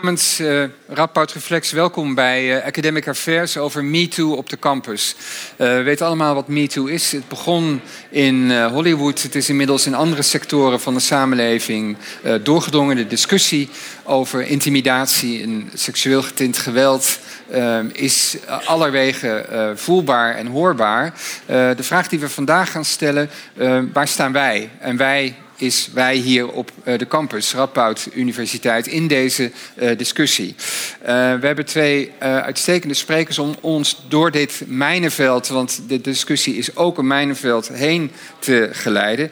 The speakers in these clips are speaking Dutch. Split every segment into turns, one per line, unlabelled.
Namens uh, Radboud Reflex, welkom bij uh, Academic Affairs over MeToo op de campus. Uh, we weten allemaal wat MeToo is. Het begon in Hollywood. Het is inmiddels in andere sectoren van de samenleving doorgedrongen. De discussie over intimidatie en seksueel getint geweld is allerwege voelbaar en hoorbaar. de vraag die we vandaag gaan stellen, waar staan wij? En wij is wij hier op eh, de campus Radboud Universiteit in deze uh, discussie. Uh, we hebben twee uitstekende sprekers om ons door dit mijnenveld, want de discussie is ook een mijnenveld, heen te geleiden.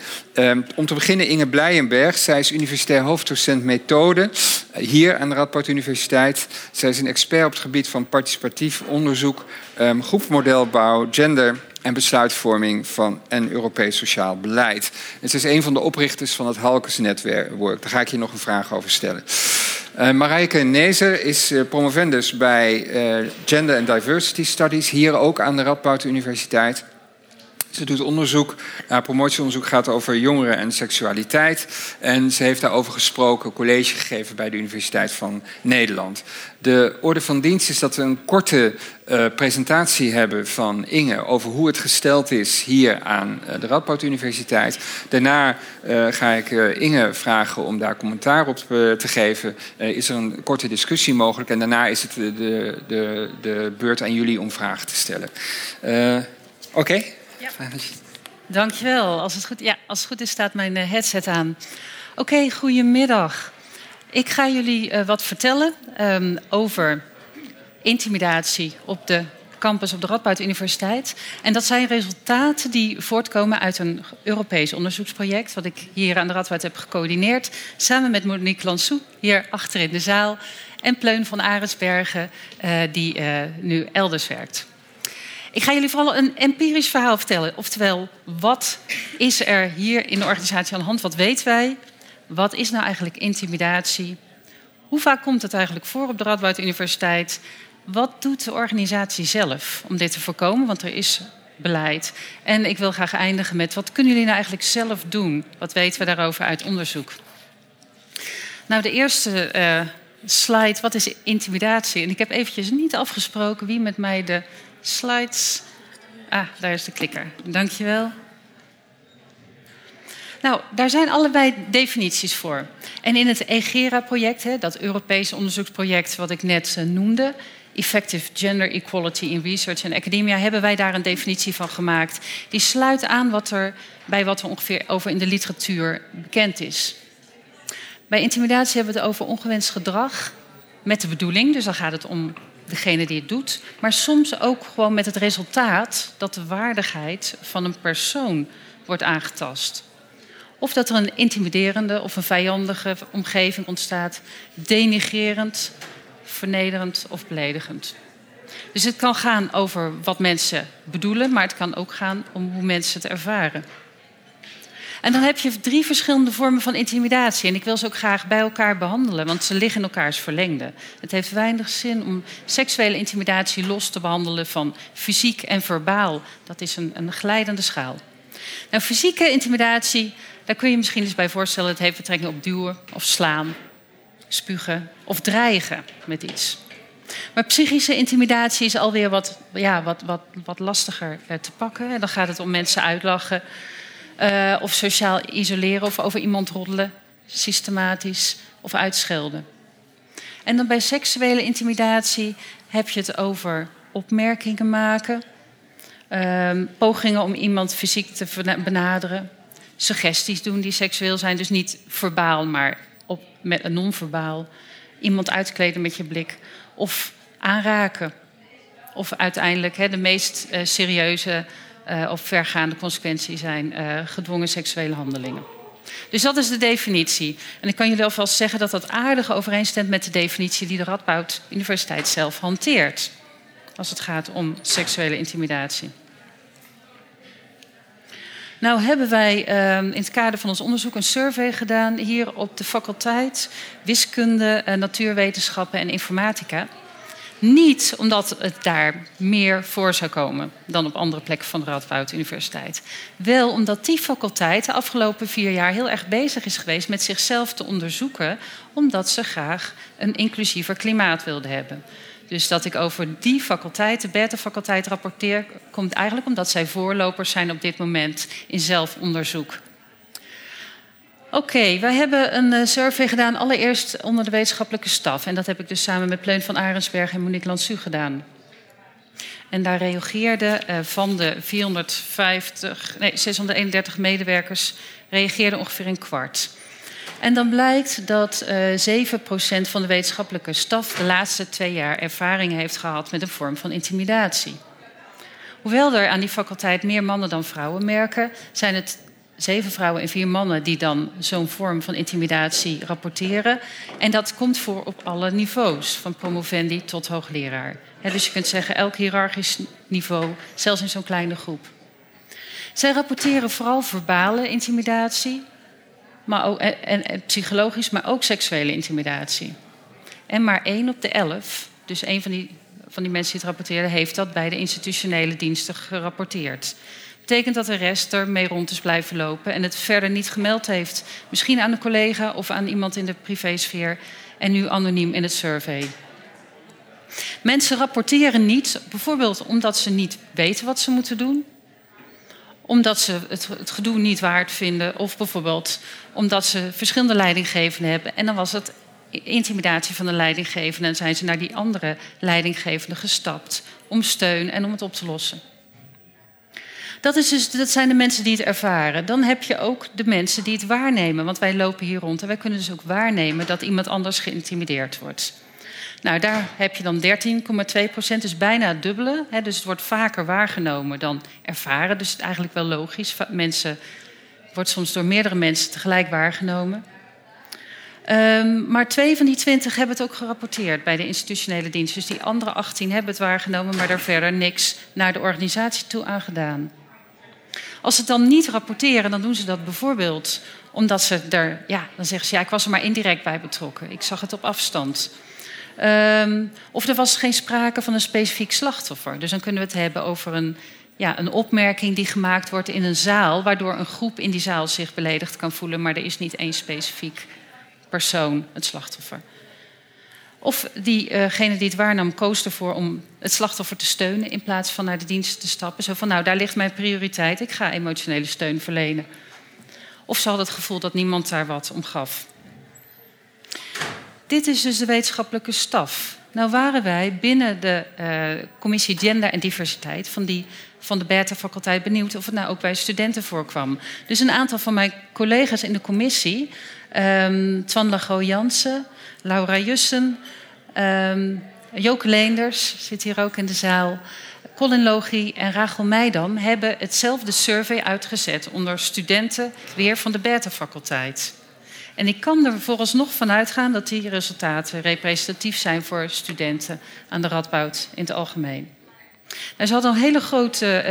om te beginnen Inge Blijenberg. Zij is universitair hoofddocent methode hier aan de Radboud Universiteit. Zij is een expert op het gebied van participatief onderzoek, um, groepsmodelbouw, gender en besluitvorming van en Europees sociaal beleid. En ze is een van de oprichters van het Halkes-netwerk. Daar ga ik je nog een vraag over stellen. Uh, Marijke Nezer is uh, promovendus bij uh, Gender and Diversity Studies, hier ook aan de Radboud Universiteit. Ze doet onderzoek, haar promotieonderzoek gaat over jongeren en seksualiteit. En ze heeft daarover gesproken, college gegeven bij de Universiteit van Nederland. De orde van dienst is dat we een korte uh, presentatie hebben van Inge over hoe het gesteld is hier aan uh, de Radboud Universiteit. Daarna uh, ga ik Inge vragen om daar commentaar op te geven. is er een korte discussie mogelijk en daarna is het de, de, de beurt aan jullie om vragen te stellen. Oké?
Ja. Dankjewel. Als het, goed, ja, als het goed is, staat mijn eh, headset aan. Oké, okay, goedemiddag. Ik ga jullie uh, wat vertellen um, over intimidatie op de campus op de Radboud Universiteit. En dat zijn resultaten die voortkomen uit een Europees onderzoeksproject... wat ik hier aan de Radboud heb gecoördineerd... samen met Monique Lansou, hier achter in de zaal... en Pleun van Arensbergen, uh, die uh, nu elders werkt. Ik ga jullie vooral een empirisch verhaal vertellen. Oftewel, wat is er hier in de organisatie aan de hand? Wat weten wij? Wat is nou eigenlijk intimidatie? Hoe vaak komt het eigenlijk voor op de Radboud Universiteit? Wat doet de organisatie zelf om dit te voorkomen? Want er is beleid. En ik wil graag eindigen met wat kunnen jullie nou eigenlijk zelf doen? Wat weten we daarover uit onderzoek? Nou, de eerste uh, slide, wat is intimidatie? En ik heb eventjes niet afgesproken wie met mij de slides. Ah, daar is de klikker. Dankjewel. Nou, daar zijn allebei definities voor. En in het EGERA-project, dat Europese onderzoeksproject wat ik net uh, noemde, Effective Gender Equality in Research and Academia, hebben wij daar een definitie van gemaakt. Die sluit aan wat er, bij wat er ongeveer over in de literatuur bekend is. Bij intimidatie hebben we het over ongewenst gedrag met de bedoeling, dus dan gaat het om degene die het doet, maar soms ook gewoon met het resultaat dat de waardigheid van een persoon wordt aangetast. Of dat er een intimiderende of een vijandige omgeving ontstaat, denigrerend, vernederend of beledigend. Dus het kan gaan over wat mensen bedoelen, maar het kan ook gaan om hoe mensen het ervaren. En dan heb je drie verschillende vormen van intimidatie. En ik wil ze ook graag bij elkaar behandelen, want ze liggen in elkaars verlengde. Het heeft weinig zin om seksuele intimidatie los te behandelen van fysiek en verbaal. Dat is een, een glijdende schaal. Nou, fysieke intimidatie, daar kun je misschien eens bij voorstellen. Het heeft betrekking op duwen of slaan, spugen of dreigen met iets. Maar psychische intimidatie is alweer wat, ja, wat, wat, wat lastiger eh, te pakken. Dan gaat het om mensen uitlachen, uh, of sociaal isoleren of over iemand roddelen, systematisch of uitschelden. En dan bij seksuele intimidatie heb je het over opmerkingen maken, uh, pogingen om iemand fysiek te benaderen, suggesties doen die seksueel zijn, dus niet verbaal, maar op, met non-verbaal, iemand uitkleden met je blik of aanraken. Of uiteindelijk he, de meest uh, serieuze uh, of vergaande consequentie zijn uh, gedwongen seksuele handelingen. Dus dat is de definitie. En ik kan jullie alvast zeggen dat dat aardig overeenstemt met de definitie die de Radboud Universiteit zelf hanteert. Als het gaat om seksuele intimidatie. Nou hebben wij uh, in het kader van ons onderzoek een survey gedaan hier op de faculteit wiskunde, uh, natuurwetenschappen en informatica. Niet omdat het daar meer voor zou komen dan op andere plekken van de Radboud Universiteit. Wel omdat die faculteit de afgelopen vier jaar heel erg bezig is geweest met zichzelf te onderzoeken, omdat ze graag een inclusiever klimaat wilden hebben. Dus dat ik over die faculteit, de beta-faculteit, rapporteer, komt eigenlijk omdat zij voorlopers zijn op dit moment in zelfonderzoek. Oké, wij hebben een eh, survey gedaan, allereerst onder de wetenschappelijke staf. En dat heb ik dus samen met Pleun van Arensberg en Monique Lansu gedaan. En daar reageerden uh, van de 450, nee, 631 medewerkers, reageerde ongeveer een kwart. En dan blijkt dat uh, 7% van de wetenschappelijke staf de laatste twee jaar ervaring heeft gehad met een vorm van intimidatie. Hoewel er aan die faculteit meer mannen dan vrouwen merken, zijn het zeven vrouwen en vier mannen die dan zo'n vorm van intimidatie rapporteren. En dat komt voor op alle niveaus, van promovendi tot hoogleraar. dus je kunt zeggen, elk hiërarchisch niveau, zelfs in zo'n kleine groep. Zij rapporteren vooral verbale intimidatie, maar ook, en, en, psychologisch, maar ook seksuele intimidatie. En maar één op de elf, dus één van die, van die mensen die het rapporteerden, heeft dat bij de institutionele diensten gerapporteerd betekent dat de rest ermee rond is blijven lopen en het verder niet gemeld heeft. Misschien aan een collega of aan iemand in de privésfeer en nu anoniem in het survey. Mensen rapporteren niet, bijvoorbeeld omdat ze niet weten wat ze moeten doen, omdat ze het, gedoe niet waard vinden, of bijvoorbeeld omdat ze verschillende leidinggevenden hebben en dan was het intimidatie van de leidinggevende en zijn ze naar die andere leidinggevende gestapt om steun en om het op te lossen. Dat, is dus, dat zijn de mensen die het ervaren. Dan heb je ook de mensen die het waarnemen. Want wij lopen hier rond en wij kunnen dus ook waarnemen dat iemand anders geïntimideerd wordt. Nou, daar heb je dan 13,2 procent, dus bijna het dubbele. Hè, dus het wordt vaker waargenomen dan ervaren. Dus het is eigenlijk wel logisch. Mensen wordt soms door meerdere mensen tegelijk waargenomen. Um, maar twee van die twintig hebben het ook gerapporteerd bij de institutionele dienst. Dus die andere 18 hebben het waargenomen, maar daar verder niks naar de organisatie toe aan gedaan. Als ze het dan niet rapporteren, dan doen ze dat bijvoorbeeld omdat ze er, ja, dan zeggen ze ja, ik was er maar indirect bij betrokken. Ik zag het op afstand. Um, of er was geen sprake van een specifiek slachtoffer. Dus dan kunnen we het hebben over een, ja, een opmerking die gemaakt wordt in een zaal, waardoor een groep in die zaal zich beledigd kan voelen, maar er is niet één specifiek persoon het slachtoffer. Of diegene die het waarnam koos ervoor om het slachtoffer te steunen in plaats van naar de dienst te stappen. Zo van, nou, daar ligt mijn prioriteit, ik ga emotionele steun verlenen. Of ze had het gevoel dat niemand daar wat om gaf. Dit is dus de wetenschappelijke staf. Nou waren wij binnen de uh, commissie Gender en Diversiteit van, die, van de Beta-faculteit benieuwd of het nou ook bij studenten voorkwam. Dus een aantal van mijn collega's in de commissie, um, Twan Lago Jansen, Laura Jussen, um, Joke Leenders zit hier ook in de zaal. Colin Logie en Rachel Meidam hebben hetzelfde survey uitgezet onder studenten weer van de Beta-faculteit. En ik kan er vooralsnog van uitgaan dat die resultaten representatief zijn voor studenten aan de Radboud in het algemeen. Nou, ze hadden een hele grote,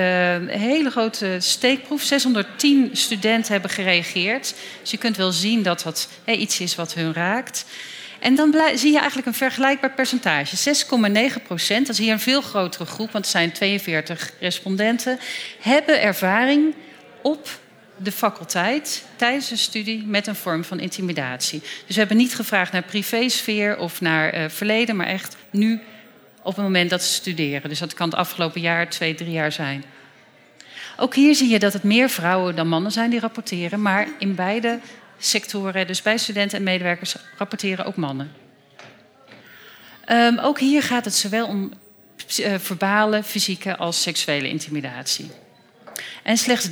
uh, hele grote steekproef. 610 studenten hebben gereageerd. Dus je kunt wel zien dat dat hey, iets is wat hun raakt. En dan zie je eigenlijk een vergelijkbaar percentage. 6,9 procent, dat is hier een veel grotere groep, want het zijn 42 respondenten, hebben ervaring op de faculteit tijdens een studie met een vorm van intimidatie. Dus we hebben niet gevraagd naar privésfeer of naar uh, verleden, maar echt nu op het moment dat ze studeren. Dus dat kan het afgelopen jaar, twee, drie jaar zijn. Ook hier zie je dat het meer vrouwen dan mannen zijn die rapporteren, maar in beide sectoren, dus bij studenten en medewerkers, rapporteren ook mannen. Um, ook hier gaat het zowel om uh, verbale, fysieke als seksuele intimidatie. En slechts 13%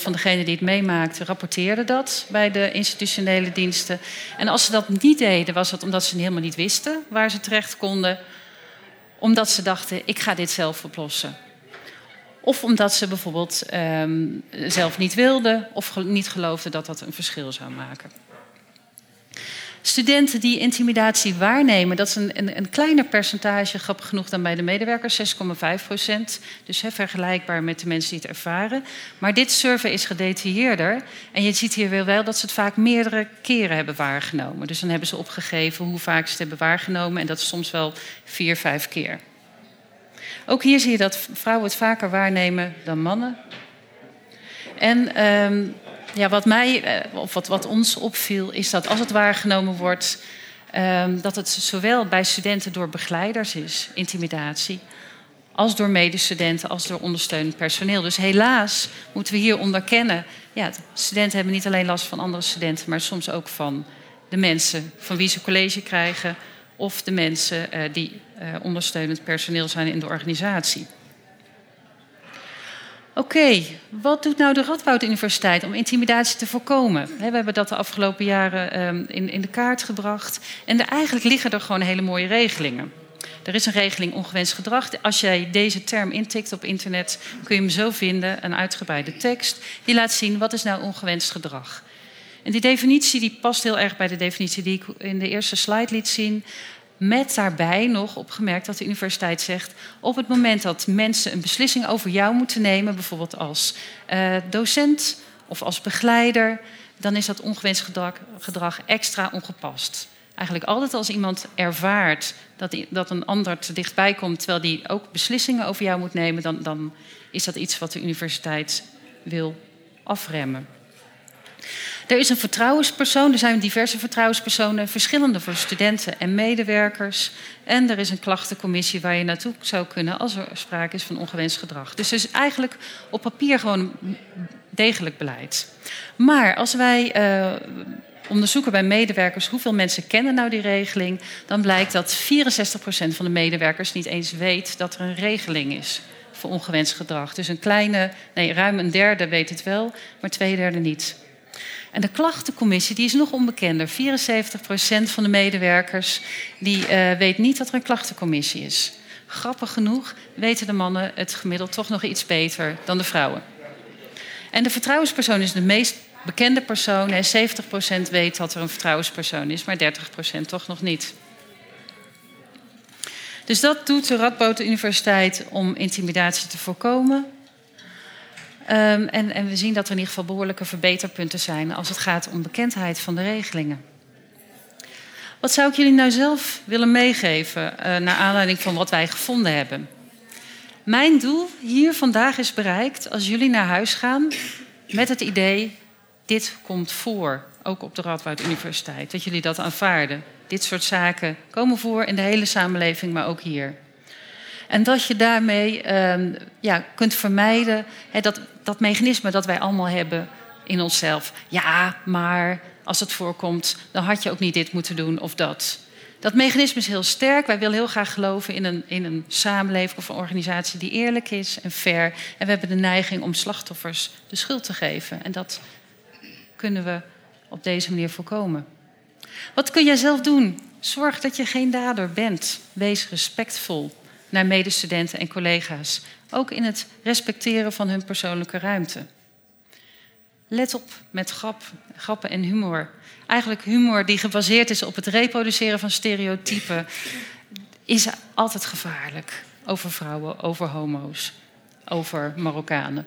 van degenen die het meemaakten rapporteerde dat bij de institutionele diensten. En als ze dat niet deden, was dat omdat ze helemaal niet wisten waar ze terecht konden. Omdat ze dachten, ik ga dit zelf oplossen. Of omdat ze bijvoorbeeld um, zelf niet wilden of niet geloofden dat dat een verschil zou maken. Studenten die intimidatie waarnemen, dat is een, een, een kleiner percentage, grappig genoeg dan bij de medewerkers, 6,5 procent. Dus vergelijkbaar met de mensen die het ervaren. Maar dit survey is gedetailleerder. En je ziet hier wel dat ze het vaak meerdere keren hebben waargenomen. Dus dan hebben ze opgegeven hoe vaak ze het hebben waargenomen. En dat is soms wel vier, vijf keer. Ook hier zie je dat vrouwen het vaker waarnemen dan mannen. En um, ja, wat mij, eh, of wat, wat ons opviel, is dat als het waargenomen wordt, um, dat het zowel bij studenten door begeleiders is, intimidatie, als door medestudenten, als door ondersteunend personeel. Dus helaas moeten we hier onderkennen. Ja, studenten hebben niet alleen last van andere studenten, maar soms ook van de mensen van wie ze college krijgen, of de mensen uh, die uh, ondersteunend personeel zijn in de organisatie. Oké, wat doet nou de Radboud Universiteit om intimidatie te voorkomen? We hebben dat de afgelopen jaren in, in de kaart gebracht. En er, eigenlijk liggen er gewoon hele mooie regelingen. Er is een regeling ongewenst gedrag. Als jij deze term intikt op internet, kun je hem zo vinden, een uitgebreide tekst. Die laat zien wat is nou ongewenst gedrag. En die definitie die past heel erg bij de definitie die ik in de eerste slide liet zien. Met daarbij nog opgemerkt dat de universiteit zegt: op het moment dat mensen een beslissing over jou moeten nemen, bijvoorbeeld als uh, docent of als begeleider, dan is dat ongewenst gedrag, gedrag, extra ongepast. Eigenlijk altijd als iemand ervaart dat, dat een ander te dichtbij komt terwijl die ook beslissingen over jou moet nemen, dan, dan is dat iets wat de universiteit wil afremmen. Er is een vertrouwenspersoon, er zijn diverse vertrouwenspersonen, verschillende voor studenten en medewerkers. En er is een klachtencommissie waar je naartoe zou kunnen als er sprake is van ongewenst gedrag. Dus er is eigenlijk op papier gewoon degelijk beleid. Maar als wij uh, onderzoeken bij medewerkers hoeveel mensen kennen nou die regeling, dan blijkt dat 64% van de medewerkers niet eens weet dat er een regeling is voor ongewenst gedrag. Dus een kleine, nee, ruim een derde weet het wel, maar twee derde niet. En de klachtencommissie die is nog onbekender. 74% van de medewerkers die, uh, weet niet dat er een klachtencommissie is. Grappig genoeg weten de mannen het gemiddeld toch nog iets beter dan de vrouwen. En de vertrouwenspersoon is de meest bekende persoon. En 70% weet dat er een vertrouwenspersoon is, maar 30% toch nog niet. Dus dat doet de Radboud Universiteit om intimidatie te voorkomen. Um, en, en, we zien dat er in ieder geval behoorlijke verbeterpunten zijn als het gaat om bekendheid van de regelingen. Wat zou ik jullie nou zelf willen meegeven uh, naar aanleiding van wat wij gevonden hebben? Mijn doel hier vandaag is bereikt als jullie naar huis gaan met het idee: dit komt voor, ook op de Radboud Universiteit. Dat jullie dat aanvaarden. Dit soort zaken komen voor in de hele samenleving, maar ook hier. En dat je daarmee um, ja, kunt vermijden dat, dat mechanisme dat wij allemaal hebben in onszelf. Ja, maar als het voorkomt, dan had je ook niet dit moeten doen of dat. Dat mechanisme is heel sterk. Wij willen heel graag geloven in een, in een samenleving of een organisatie die eerlijk is en fair. En we hebben de neiging om slachtoffers de schuld te geven. En dat kunnen we op deze manier voorkomen. Wat kun jij zelf doen? Zorg dat je geen dader bent. Wees respectvol naar medestudenten en collega's. Ook in het respecteren van hun persoonlijke ruimte. Let op met grap, grappen en humor. Eigenlijk humor die gebaseerd is op het reproduceren van stereotypen, is altijd gevaarlijk. Over vrouwen, over homo's, over Marokkanen.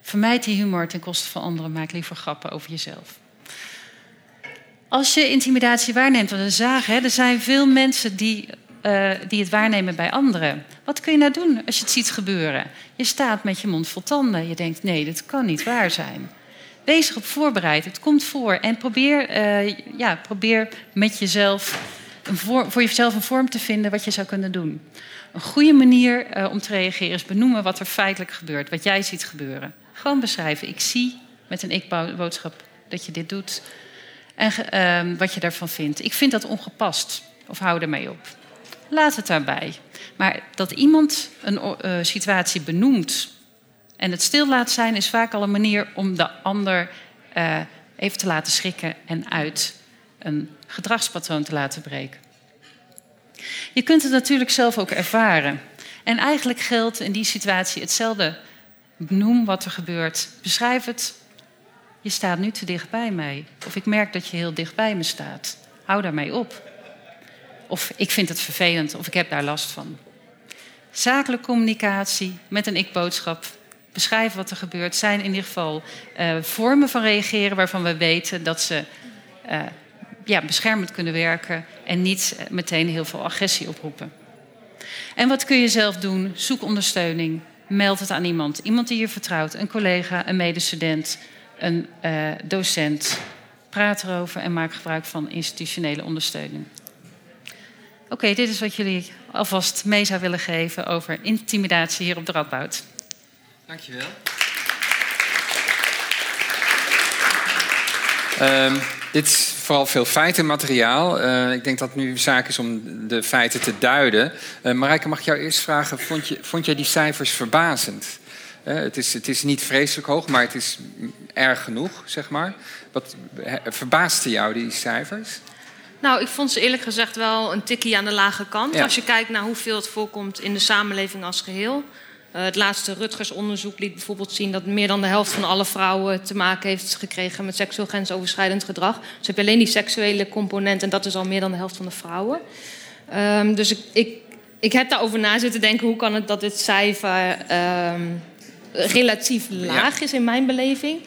Vermijd die humor ten koste van anderen, maak liever grappen over jezelf. Als je intimidatie waarneemt, want we zagen, er zijn veel mensen die uh, die het waarnemen bij anderen. Wat kun je nou doen als je het ziet gebeuren? Je staat met je mond vol tanden. Je denkt, nee, dit kan niet waar zijn. Wees erop voorbereid. Het komt voor. En probeer, uh, ja, probeer met jezelf voor, voor jezelf een vorm te vinden wat je zou kunnen doen. Een goede manier uh, om te reageren is benoemen wat er feitelijk gebeurt. Wat jij ziet gebeuren. Gewoon beschrijven. Ik zie met een ik-boodschap dat je dit doet. En wat je daarvan vindt. Ik vind dat ongepast. Of hou ermee op laat het daarbij. Maar dat iemand een uh, situatie benoemt en het stil laat zijn, is vaak al een manier om de ander uh, even te laten schrikken en uit een gedragspatroon te laten breken. Je kunt het natuurlijk zelf ook ervaren. En eigenlijk geldt in die situatie hetzelfde. Benoem wat er gebeurt. Beschrijf het. Je staat nu te dicht bij mij. Of ik merk dat je heel dicht bij me staat. hou daarmee op. Of ik vind het vervelend of ik heb daar last van. Zakelijke communicatie met een ik-boodschap, beschrijven wat er gebeurt, zijn in ieder geval uh, vormen van reageren waarvan we weten dat ze uh, ja, beschermend kunnen werken en niet meteen heel veel agressie oproepen. En wat kun je zelf doen? Zoek ondersteuning. Meld het aan iemand. Iemand die je vertrouwt. Een collega, een medestudent, een docent. Praat erover en maak gebruik van institutionele ondersteuning. Oké, okay, dit is wat jullie alvast mee zou willen geven over intimidatie hier op de Radboud.
Dankjewel. Um, dit is vooral veel feitenmateriaal. Uh, ik denk dat het nu zaak is om de feiten te duiden. Uh, Marijke, mag ik jou eerst vragen, vond, je, vond jij die cijfers verbazend? Uh, het, is, het is niet vreselijk hoog, maar het is erg genoeg, zeg maar. Wat verbaasde jou, die cijfers?
Nou, ik vond ze eerlijk gezegd wel een tikkie aan de lage kant. Ja. Als je kijkt naar hoeveel het voorkomt in de samenleving als geheel. Uh, het laatste Rutgers-onderzoek liet bijvoorbeeld zien dat meer dan de helft van alle vrouwen te maken heeft gekregen met seksueel grensoverschrijdend gedrag. Dus heb je alleen die seksuele component en dat is al meer dan de helft van de vrouwen. Um, dus ik, ik, ik heb daarover na zitten denken: hoe kan het dat dit cijfer um, relatief laag ja. is in mijn beleving?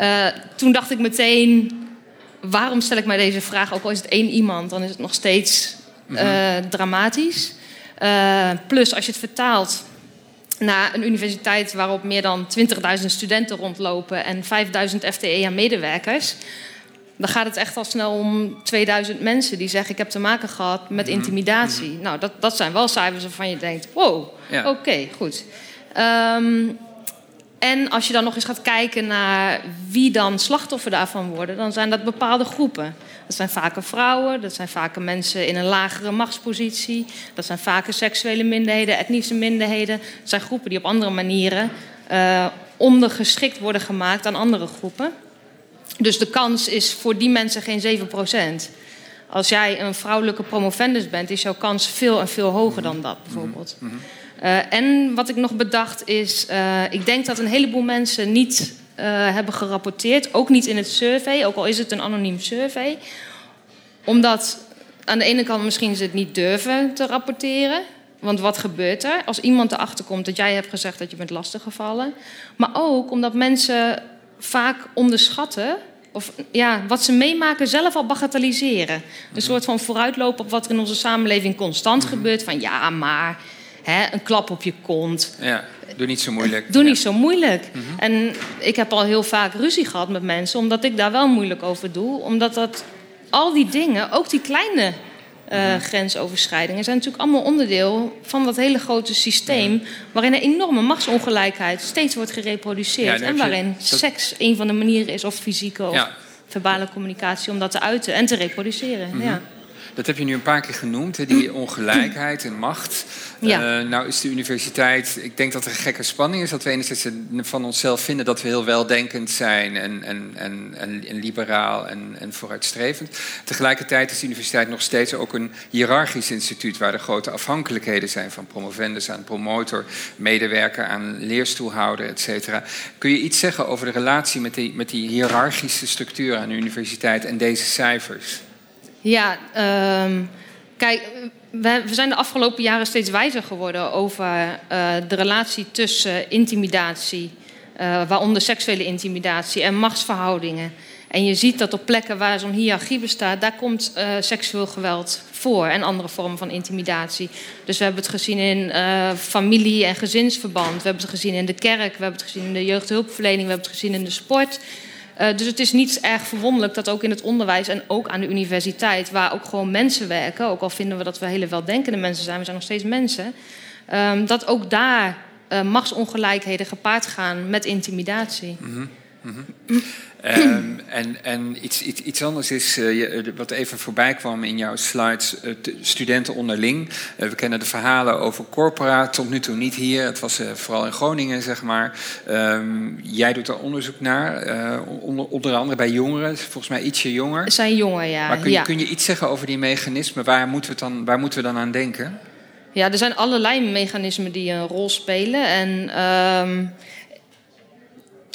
Uh, toen dacht ik meteen: waarom stel ik mij deze vraag? Ook al is het één iemand, dan is het nog steeds uh, mm-hmm. dramatisch. plus, als je het vertaalt naar een universiteit waarop meer dan 20.000 studenten rondlopen en 5.000 FTE-medewerkers. Dan gaat het echt al snel om 2000 mensen die zeggen: Ik heb te maken gehad met mhm. intimidatie. Mm -hmm. Nou, dat, dat zijn wel cijfers waarvan je denkt: Wow, ja. oké, goed. Um, en als je dan nog eens gaat kijken naar wie dan slachtoffer daarvan worden, dan zijn dat bepaalde groepen. Dat zijn vaker vrouwen, dat zijn vaker mensen in een lagere machtspositie, dat zijn vaker seksuele minderheden, etnische minderheden. Dat zijn groepen die op andere manieren uh, ondergeschikt worden gemaakt aan andere groepen. Dus de kans is voor die mensen geen 7%. Als jij een vrouwelijke promovendus bent, is jouw kans veel en veel hoger dan dat, bijvoorbeeld. Mm -hmm. Uh, en wat ik nog bedacht is, uh, ik denk dat een heleboel mensen niet uh, hebben gerapporteerd, ook niet in het survey, ook al is het een anoniem survey, omdat aan de ene kant misschien ze het niet durven te rapporteren. Want wat gebeurt er als iemand erachter komt dat jij hebt gezegd dat je bent lastiggevallen? Maar ook omdat mensen vaak onderschatten of ja, wat ze meemaken zelf al bagatelliseren. Een mhm. soort van vooruitlopen op wat er in onze samenleving constant mhm. gebeurt. Van ja, maar hè, een klap op je kont.
Ja, doe niet zo moeilijk.
Doe niet zo moeilijk. Mhm. En ik heb al heel vaak ruzie gehad met mensen, omdat ik daar wel moeilijk over doe. Omdat dat al die dingen, ook die kleine uh, grensoverschrijdingen, zijn natuurlijk allemaal onderdeel van dat hele grote systeem. waarin een enorme machtsongelijkheid steeds wordt gereproduceerd. en waarin seks een van de manieren is, of fysieke of verbale communicatie, om dat te uiten en te reproduceren. Mhm. ja.
Dat heb je nu een paar keer genoemd, die ongelijkheid en macht. Ja. Uh, nou is de universiteit, ik denk dat er een gekke spanning is. Dat we enerzijds van onszelf vinden dat we heel weldenkend zijn en, en, en, en, liberaal en, en vooruitstrevend. Tegelijkertijd is de universiteit nog steeds ook een hiërarchisch instituut waar er grote afhankelijkheden zijn van promovendus aan promotor, medewerker aan leerstoelhouder, et cetera. Kun je iets zeggen over de relatie met die, met die hiërarchische structuur aan de universiteit en deze cijfers?
Ja, um, kijk, we, zijn de afgelopen jaren steeds wijzer geworden over uh, de relatie tussen intimidatie, uh, waaronder seksuele intimidatie en machtsverhoudingen. En je ziet dat op plekken waar zo'n hiërarchie bestaat, daar komt seksueel geweld voor en andere vormen van intimidatie. Dus we hebben het gezien in familie- en gezinsverband, we hebben het gezien in de kerk, we hebben het gezien in de jeugdhulpverlening, we hebben het gezien in de sport. Uh, dus het is niet erg verwonderlijk dat ook in het onderwijs en ook aan de universiteit, waar ook gewoon mensen werken, ook al vinden we dat we hele weldenkende mensen zijn, we zijn nog steeds mensen, um, dat ook daar uh, machtsongelijkheden gepaard gaan met intimidatie. Mm -hmm.
Um, en en iets, iets, iets anders is, uh, wat even voorbij kwam in jouw slides, uh, studenten onderling. Uh, we kennen de verhalen over corpora, tot nu toe niet hier. Het was vooral in Groningen, zeg maar. Um, jij doet daar onderzoek naar, onder, onder, andere bij jongeren, volgens mij ietsje jonger.
Zijn jonger, ja.
Maar kun je,
ja.
kun je iets zeggen over die mechanismen? Waar moeten, we dan, waar moeten we dan aan denken?
Ja, er zijn allerlei mechanismen die een rol spelen. En... Um,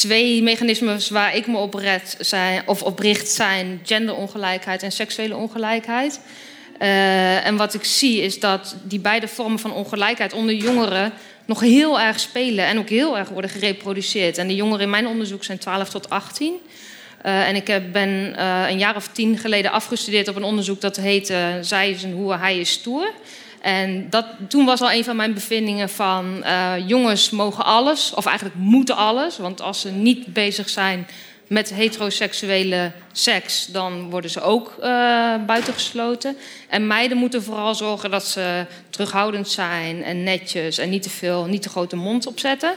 twee mechanismes waar ik me op, red zijn, of op richt zijn genderongelijkheid en seksuele ongelijkheid. Uh, en wat ik zie is dat die beide vormen van ongelijkheid onder jongeren nog heel erg spelen en ook heel erg worden gereproduceerd. En de jongeren in mijn onderzoek zijn 12 tot 18. Uh, en ik ben uh, een jaar of tien geleden afgestudeerd op een onderzoek dat heette Zij is een hoe, hij is stoer. En dat, toen was al een van mijn bevindingen van uh, jongens mogen alles, of eigenlijk moeten alles. Want als ze niet bezig zijn met heteroseksuele seks, dan worden ze ook uh, buitengesloten. En meiden moeten vooral zorgen dat ze terughoudend zijn en netjes en niet te veel, niet te grote mond opzetten.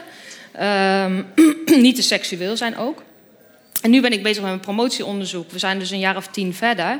Um, niet te seksueel zijn ook. En nu ben ik bezig met mijn promotieonderzoek. We zijn dus een jaar of tien verder.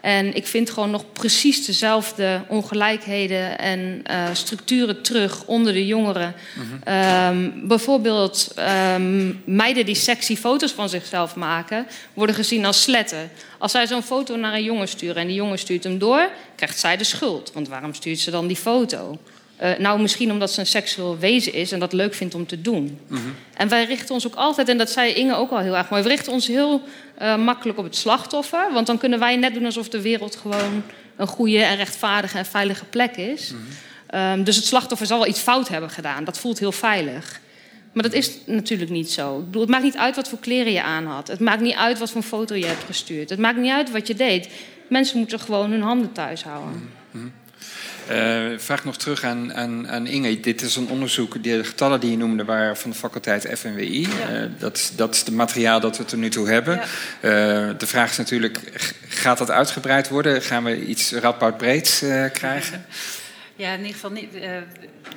En ik vind gewoon nog precies dezelfde ongelijkheden en uh, structuren terug onder de jongeren. -hmm. um, bijvoorbeeld um, meiden die sexy foto's van zichzelf maken, worden gezien als sletten. Als zij zo'n foto naar een jongen sturen en die jongen stuurt hem door, krijgt zij de schuld. Want waarom stuurt ze dan die foto? Uh, nou, misschien omdat ze een seksueel wezen is en dat leuk vindt om te doen. Mm -hmm. En wij richten ons ook altijd, en dat zei Inge ook al heel erg mooi, we richten ons heel uh, makkelijk op het slachtoffer. Want dan kunnen wij net doen alsof de wereld gewoon een goede en rechtvaardige en veilige plek is. Mm -hmm. um, dus het slachtoffer zal wel iets fout hebben gedaan. Dat voelt heel veilig. Maar dat is natuurlijk niet zo. Ik bedoel, het maakt niet uit wat voor kleren je aan had. Het maakt niet uit wat voor foto je hebt gestuurd. Het maakt niet uit wat je deed. Mensen moeten gewoon hun handen thuis houden.
Mm -hmm. Uh, vraag nog terug aan, aan, aan, Inge. Dit is een onderzoek, de getallen die je noemde waren van de faculteit FNWI. Ja. Uh, dat, dat is het materiaal dat we tot nu toe hebben. Ja. Uh, de vraag is natuurlijk, gaat dat uitgebreid worden? Gaan we iets radboudbreeds krijgen?
Ja, in ieder geval niet,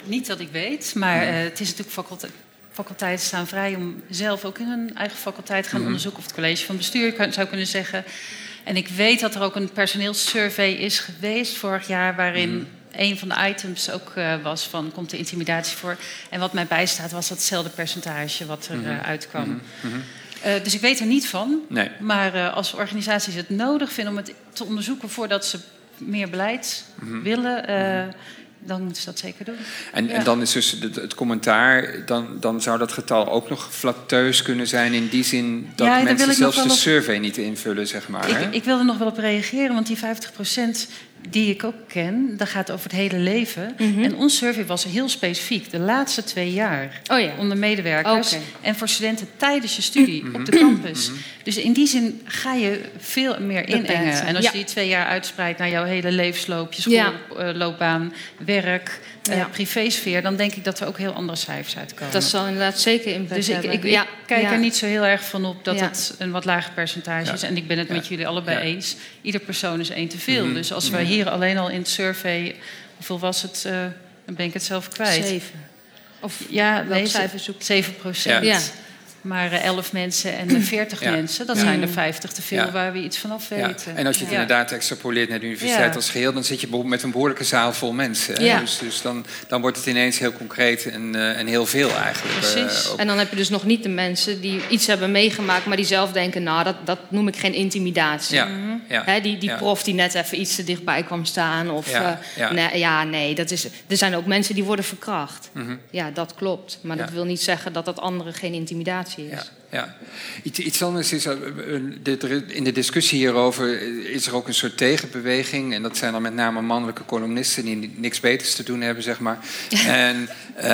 niet dat ik weet. Maar het is natuurlijk faculteit faculteiten staan vrij om zelf ook in hun eigen faculteit te gaan mm -hmm. onderzoeken. Of het college van bestuur zou kunnen zeggen. En ik weet dat er ook een personeelssurvey is geweest vorig jaar, waarin mm -hmm. Een van de items ook uh, was van komt de intimidatie voor. En wat mij bijstaat was datzelfde percentage wat er mm -hmm. uh, uitkwam. Mm -hmm. uh, dus ik weet er niet van.
Nee.
Maar als organisaties het nodig vinden om het te onderzoeken voordat ze meer beleid willen dan moeten ze dat zeker doen.
En, ja. en dan is dus het, het, commentaar, dan, dan zou dat getal ook nog flatteus kunnen zijn in die zin dat ja, mensen zelfs de op... survey niet invullen, zeg maar.
Ik, ik wil er nog wel op reageren, want die 50% die ik ook ken, dat gaat over het hele leven. Mm -hmm. En ons survey was heel specifiek, de laatste twee jaar.
Oh ja.
Onder medewerkers. Okay. En voor studenten tijdens je studie mm -hmm. op de campus. Mm -hmm. Dus in die zin ga je veel meer inengen. En als ja. je die twee jaar uitspreidt naar jouw hele levensloop, je schoolloopbaan, ja. werk, ja. uh, privésfeer, dan denk ik dat er ook heel andere cijfers uitkomen.
Dat zal inderdaad zeker impact
dus ik,
hebben.
Ik, ik ja. kijk er niet zo heel erg van op dat het een wat lager percentage is. En ik ben het met jullie allebei eens. Ieder persoon is één te veel. Dus als we hier alleen al in het survey, hoeveel was het? Uh, dan ben ik het zelf kwijt.
Zeven.
Of ja, nee, zeven procent. Ja. Maar uh, 11 mensen en 40 ja. mensen, dat ja. zijn er 50 te veel ja. waar we iets vanaf weten.
En als je het inderdaad extrapoleert naar de universiteit als geheel, dan zit je met een behoorlijke zaal vol mensen. Dus, dus dan, dan wordt het ineens heel concreet en, uh, en heel veel eigenlijk.
Precies. Uh, en dan heb je dus nog niet de mensen die iets hebben meegemaakt, maar die zelf denken, nou, dat, dat noem ik geen intimidatie.
Ja. Mm -hmm.
Hè, die die prof die net even iets te dichtbij kwam staan. Of, ja, nee, ja, nee, dat is, er zijn ook mensen die worden verkracht. Mm -hmm. Ja, dat klopt. Maar dat wil niet zeggen dat dat anderen geen intimidatie
Ja, ja. Iets, iets anders is, in de discussie hierover is er ook een soort tegenbeweging. En dat zijn dan met name mannelijke columnisten die niks beters te doen hebben, zeg maar. En uh,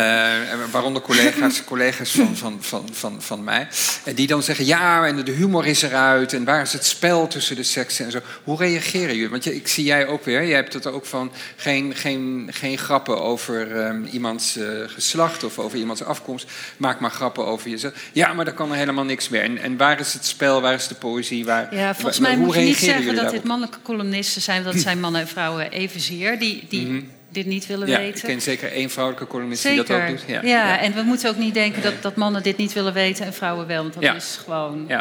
waaronder collega's, collega's van, van, van, van, van mij. En die dan zeggen, ja, en de humor is eruit. En waar is het spel tussen de seksen en zo. Hoe reageren jullie? Want je, ik zie jij ook weer, jij hebt het ook van geen, geen, geen grappen over um, iemands uh, geslacht of over iemands afkomst. Maak maar grappen over jezelf. Ja, maar dan kan er helemaal niks meer. En, en waar is het spel, waar is de poëzie? Waar,
ja, volgens mij moet je niet zeggen dat dit mannelijke columnisten zijn. Dat zijn mannen en vrouwen evenzeer. Die, die mm -hmm. dit niet willen
ja,
weten.
Ik ken zeker één vrouwelijke columnist
zeker.
die dat ook doet.
Ja, ja, ja, en we moeten ook niet denken dat, dat mannen dit niet willen weten en vrouwen wel. Want dat is gewoon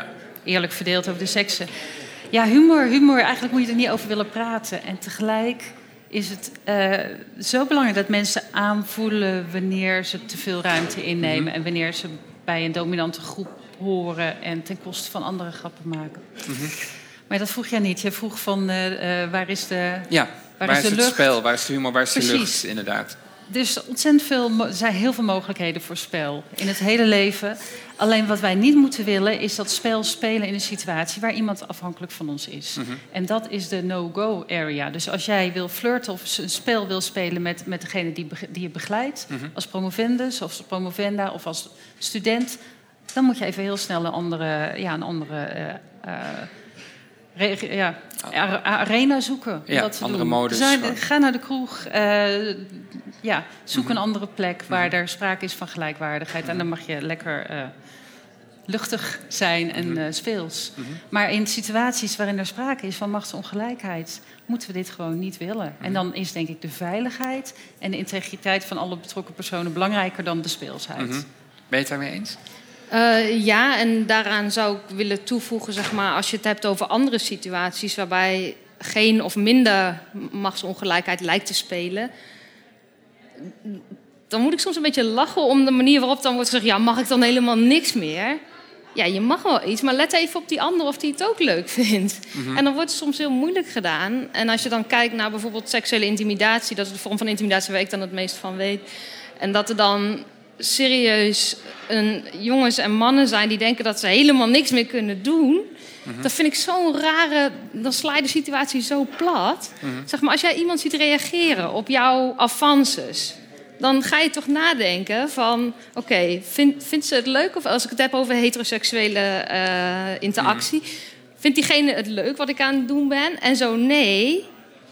eerlijk verdeeld over de seksen. Ja, humor, humor, eigenlijk moet je er niet over willen praten. En tegelijk is het uh, zo belangrijk dat mensen aanvoelen wanneer ze te veel ruimte innemen. Mm -hmm. En wanneer ze bij een dominante groep horen en ten koste van andere grappen maken. Mm -hmm. Maar dat vroeg jij niet. Je vroeg van uh, uh, waar is de.
Ja, waar, waar is, is, de
lucht?
het spel, waar is de humor, waar is Precies. de lucht, inderdaad.
er is ontzettend veel, er zijn heel veel mogelijkheden voor spel in het hele leven. Alleen wat wij niet moeten willen is dat spel spelen in een situatie waar iemand afhankelijk van ons is.
Mhm.
En dat is de no-go area. Dus als jij wil flirten of een spel wil spelen met, met degene die, die je begeleidt,
Mhm.
als promovendus of promovenda of als student, dan moet je even heel snel een andere, ja, een andere eh, eh, ja, arena zoeken.
Ja,
dat te
andere
doen.
modus
Zijn- ga naar de kroeg. eh, ja, zoek
Mhm.
een andere plek waar er sprake is van gelijkwaardigheid. En dan mag je lekker luchtig zijn en
Mhm.
speels. Maar in situaties waarin er sprake is van machtsongelijkheid, moeten we dit gewoon niet willen.
Mhm.
En dan is denk ik de veiligheid en de integriteit van alle betrokken personen belangrijker dan de speelsheid.
Mhm. Ben je het daarmee eens?
Eh, ja, en daaraan zou ik willen toevoegen, zeg maar, als je het hebt over andere situaties waarbij geen of minder machtsongelijkheid lijkt te spelen, dan moet ik soms een beetje lachen om de manier waarop dan wordt gezegd: ja, mag ik dan helemaal niks meer? Ja, je mag wel iets, maar let even op die ander of die het ook leuk vindt. En dan wordt het soms heel moeilijk gedaan. En als je dan kijkt naar bijvoorbeeld seksuele intimidatie, dat is de vorm van intimidatie waar ik dan het meest van weet. En dat er dan serieus een, jongens en mannen zijn die denken dat ze helemaal niks meer kunnen doen. Dat vind ik zo'n rare. Dan sla je de situatie zo plat. Zeg maar, als jij iemand ziet reageren op jouw avances. Dan ga je toch nadenken van... Oké, vind, vindt ze het leuk? Of als ik het heb over heteroseksuele eh, interactie... Vindt diegene het leuk wat ik aan het doen ben? En zo nee,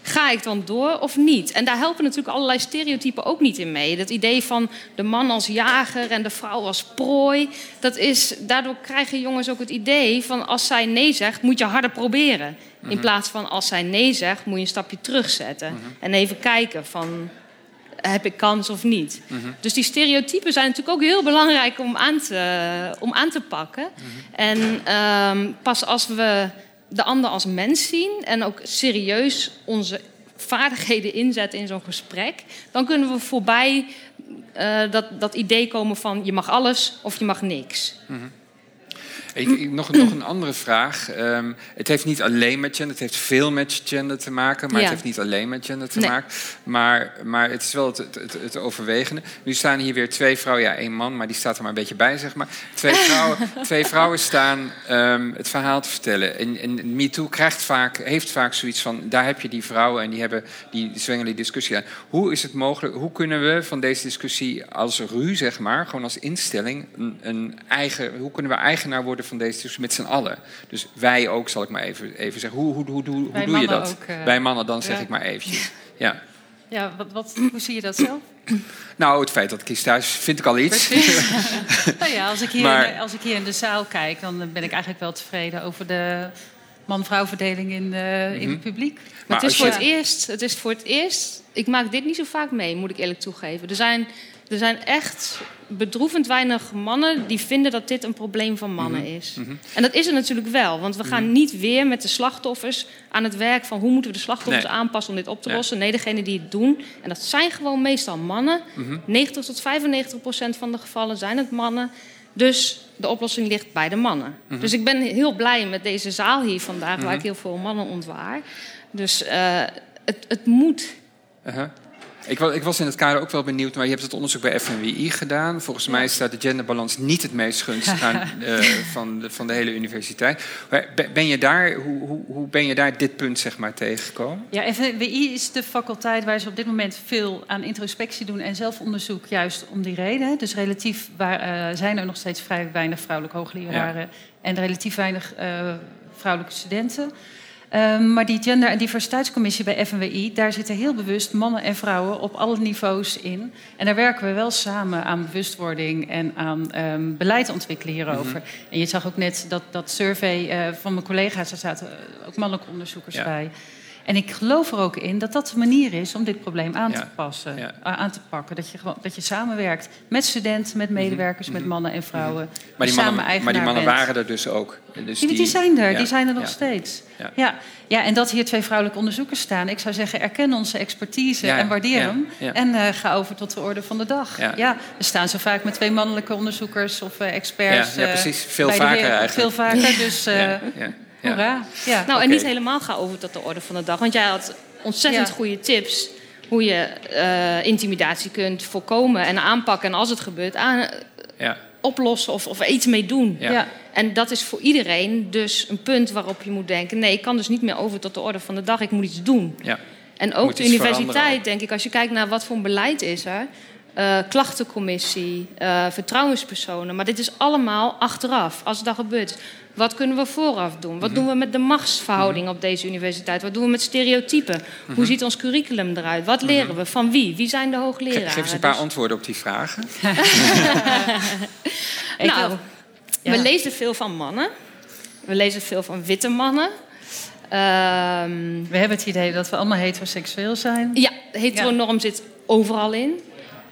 ga ik dan door of niet? En daar helpen natuurlijk allerlei stereotypen ook niet in mee. Dat idee van de man als jager en de vrouw als prooi. Dat is, daardoor krijgen jongens ook het idee van als zij nee zegt, moet je harder proberen. In plaats van als zij nee zegt, moet je een stapje terugzetten. En even kijken van heb ik kans of niet. Dus die stereotypen zijn natuurlijk ook heel belangrijk om aan te, om aan te pakken. En ehm, pas als we de ander als mens zien en ook serieus onze vaardigheden inzetten in zo'n gesprek, dan kunnen we voorbij eh, dat, dat idee komen van je mag alles of je mag niks.
Ik, ik- nog, nog een andere vraag. Ehm, het heeft niet alleen met gender, het heeft veel met gender te maken, maar
Ja.
het heeft niet alleen met gender te
Nee.
maken. Maar, maar het is wel het, het, het, het overwegende. Nu staan hier weer twee vrouwen, ja, één man, maar die staat er maar een beetje bij, zeg maar. Twee vrouwen, twee vrouwen staan ehm, het verhaal te vertellen. En, en MeToo krijgt vaak, heeft vaak zoiets van: daar heb je die vrouwen en die hebben die zwengelen die discussie aan. Hoe is het mogelijk, hoe kunnen we van deze discussie als RU, zeg maar, gewoon als instelling, een, een eigen, hoe kunnen we eigenaar worden van deze discussie met z'n allen? Dus wij ook, zal ik maar even, even zeggen. Hoe, hoe, hoe, hoe, hoe doe je dat?
ook, eh,
Bij mannen, dan zeg
ja.
ik maar eventjes. Ja.
Ja, wat, wat, hoe zie je dat zelf?
Nou, het feit dat ik kies thuis vind ik al iets.
nou ja, als ik, hier
Maar-
in de, als ik hier in de zaal kijk, dan ben ik eigenlijk wel tevreden over de man-vrouw verdeling in, eh, in het publiek.
Maar
Maar het is, voor
je-
het eerst, het is voor het eerst. Ik maak dit niet zo vaak mee, moet ik eerlijk toegeven. Er zijn, er zijn echt bedroevend weinig mannen die vinden dat dit een probleem van mannen
Mhm.
is. En dat is het natuurlijk wel, want we gaan niet weer met de slachtoffers aan het werk van hoe moeten we de slachtoffers
Nee.
aanpassen om dit op te lossen. Nee, degene die het doen, en dat zijn gewoon meestal mannen.
Mhm.
90 tot 95 procent van de gevallen zijn het mannen. Dus de oplossing ligt bij de mannen.
Mhm.
Dus ik ben heel blij met deze zaal hier vandaag, waar ik heel veel mannen ontwaar. Dus eh, het, het moet.
Ik, ik was in het kader ook wel benieuwd, maar je hebt het onderzoek bij FNWI gedaan. Volgens mij staat de genderbalans niet het meest gunstig aan eh, van, de, van de hele universiteit. Maar be- ben je daar, hoe, hoe, hoe ben je daar dit punt zeg maar tegengekomen?
Ja, FNWI is de faculteit waar ze op dit moment veel aan introspectie doen en zelfonderzoek, juist om die reden. Dus relatief waar, eh, zijn er nog steeds vrij weinig vrouwelijke hoogleraren en relatief weinig eh, vrouwelijke studenten. Ehm, maar die gender- en diversiteitscommissie bij FNWI, daar zitten heel bewust mannen en vrouwen op alle niveaus in. En daar werken we wel samen aan bewustwording en aan ehm, beleid ontwikkelen hierover. En je zag ook net dat, dat survey eh, van mijn collega's, daar zaten ook mannelijke onderzoekers
Ja.
bij. En ik geloof er ook in dat dat de manier is om dit probleem aan te passen,
Ja.
aan te pakken. Dat je, gewoon, dat je samenwerkt met studenten, met medewerkers, met mannen en vrouwen.
Mhm. Maar die mannen, maar die mannen waren er dus ook. Dus
Die, die zijn er,
ja,
die zijn er nog
ja.
steeds.
Ja.
Ja. Ja. en dat hier twee vrouwelijke onderzoekers staan. Ik zou zeggen, erken onze expertise en waardeer hem. En eh, ga over tot de orde van de dag.
Ja.
We staan zo vaak met twee mannelijke onderzoekers of eh, experts.
Ja,
eh,
precies. Veel vaker eigenlijk.
Veel vaker, dus. hoera. Ja.
Nou, en niet helemaal ga over tot de orde van de dag. Want jij had ontzettend
Ja.
goede tips hoe je eh, intimidatie kunt voorkomen en aanpakken. En als het gebeurt, aan, ja. oplossen of, of iets mee doen. Ja. En dat is voor iedereen dus een punt waarop je moet denken... nee, ik kan dus niet meer over tot de orde van de dag, ik moet iets doen. Ja. En ook de universiteit, denk ik, als je kijkt naar wat voor een beleid is er... Uh, klachtencommissie, uh, vertrouwenspersonen. Maar dit is allemaal achteraf, als dat gebeurt. Wat kunnen we vooraf doen? Wat mhm. doen we met de machtsverhouding mhm. op deze universiteit? Wat doen we met stereotypen? Hoe mhm. ziet ons curriculum eruit? Wat leren we? Van wie? Wie zijn de hoogleraren?
Geef eens een paar dus- antwoorden op die vragen.
nou, we lezen veel van mannen. We lezen veel van witte mannen.
Ehm, we hebben het idee dat we allemaal heteroseksueel zijn.
Ja, de heteronorm zit overal in.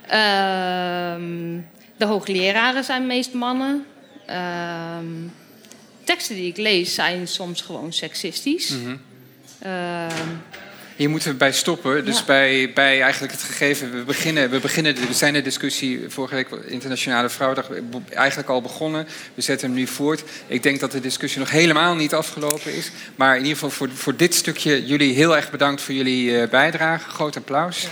Ehm, de hoogleraren zijn meest mannen. Ehm, teksten die ik lees zijn soms gewoon seksistisch. Mm
hier moeten we bij stoppen. Dus bij, bij eigenlijk het gegeven, we beginnen, we beginnen, we zijn de discussie vorige week Internationale Vrouwendag eigenlijk al begonnen. We zetten hem nu voort. Ik denk dat de discussie nog helemaal niet afgelopen is. Maar in ieder geval voor, voor dit stukje, jullie heel erg bedankt voor jullie uh, bijdrage. Groot applaus.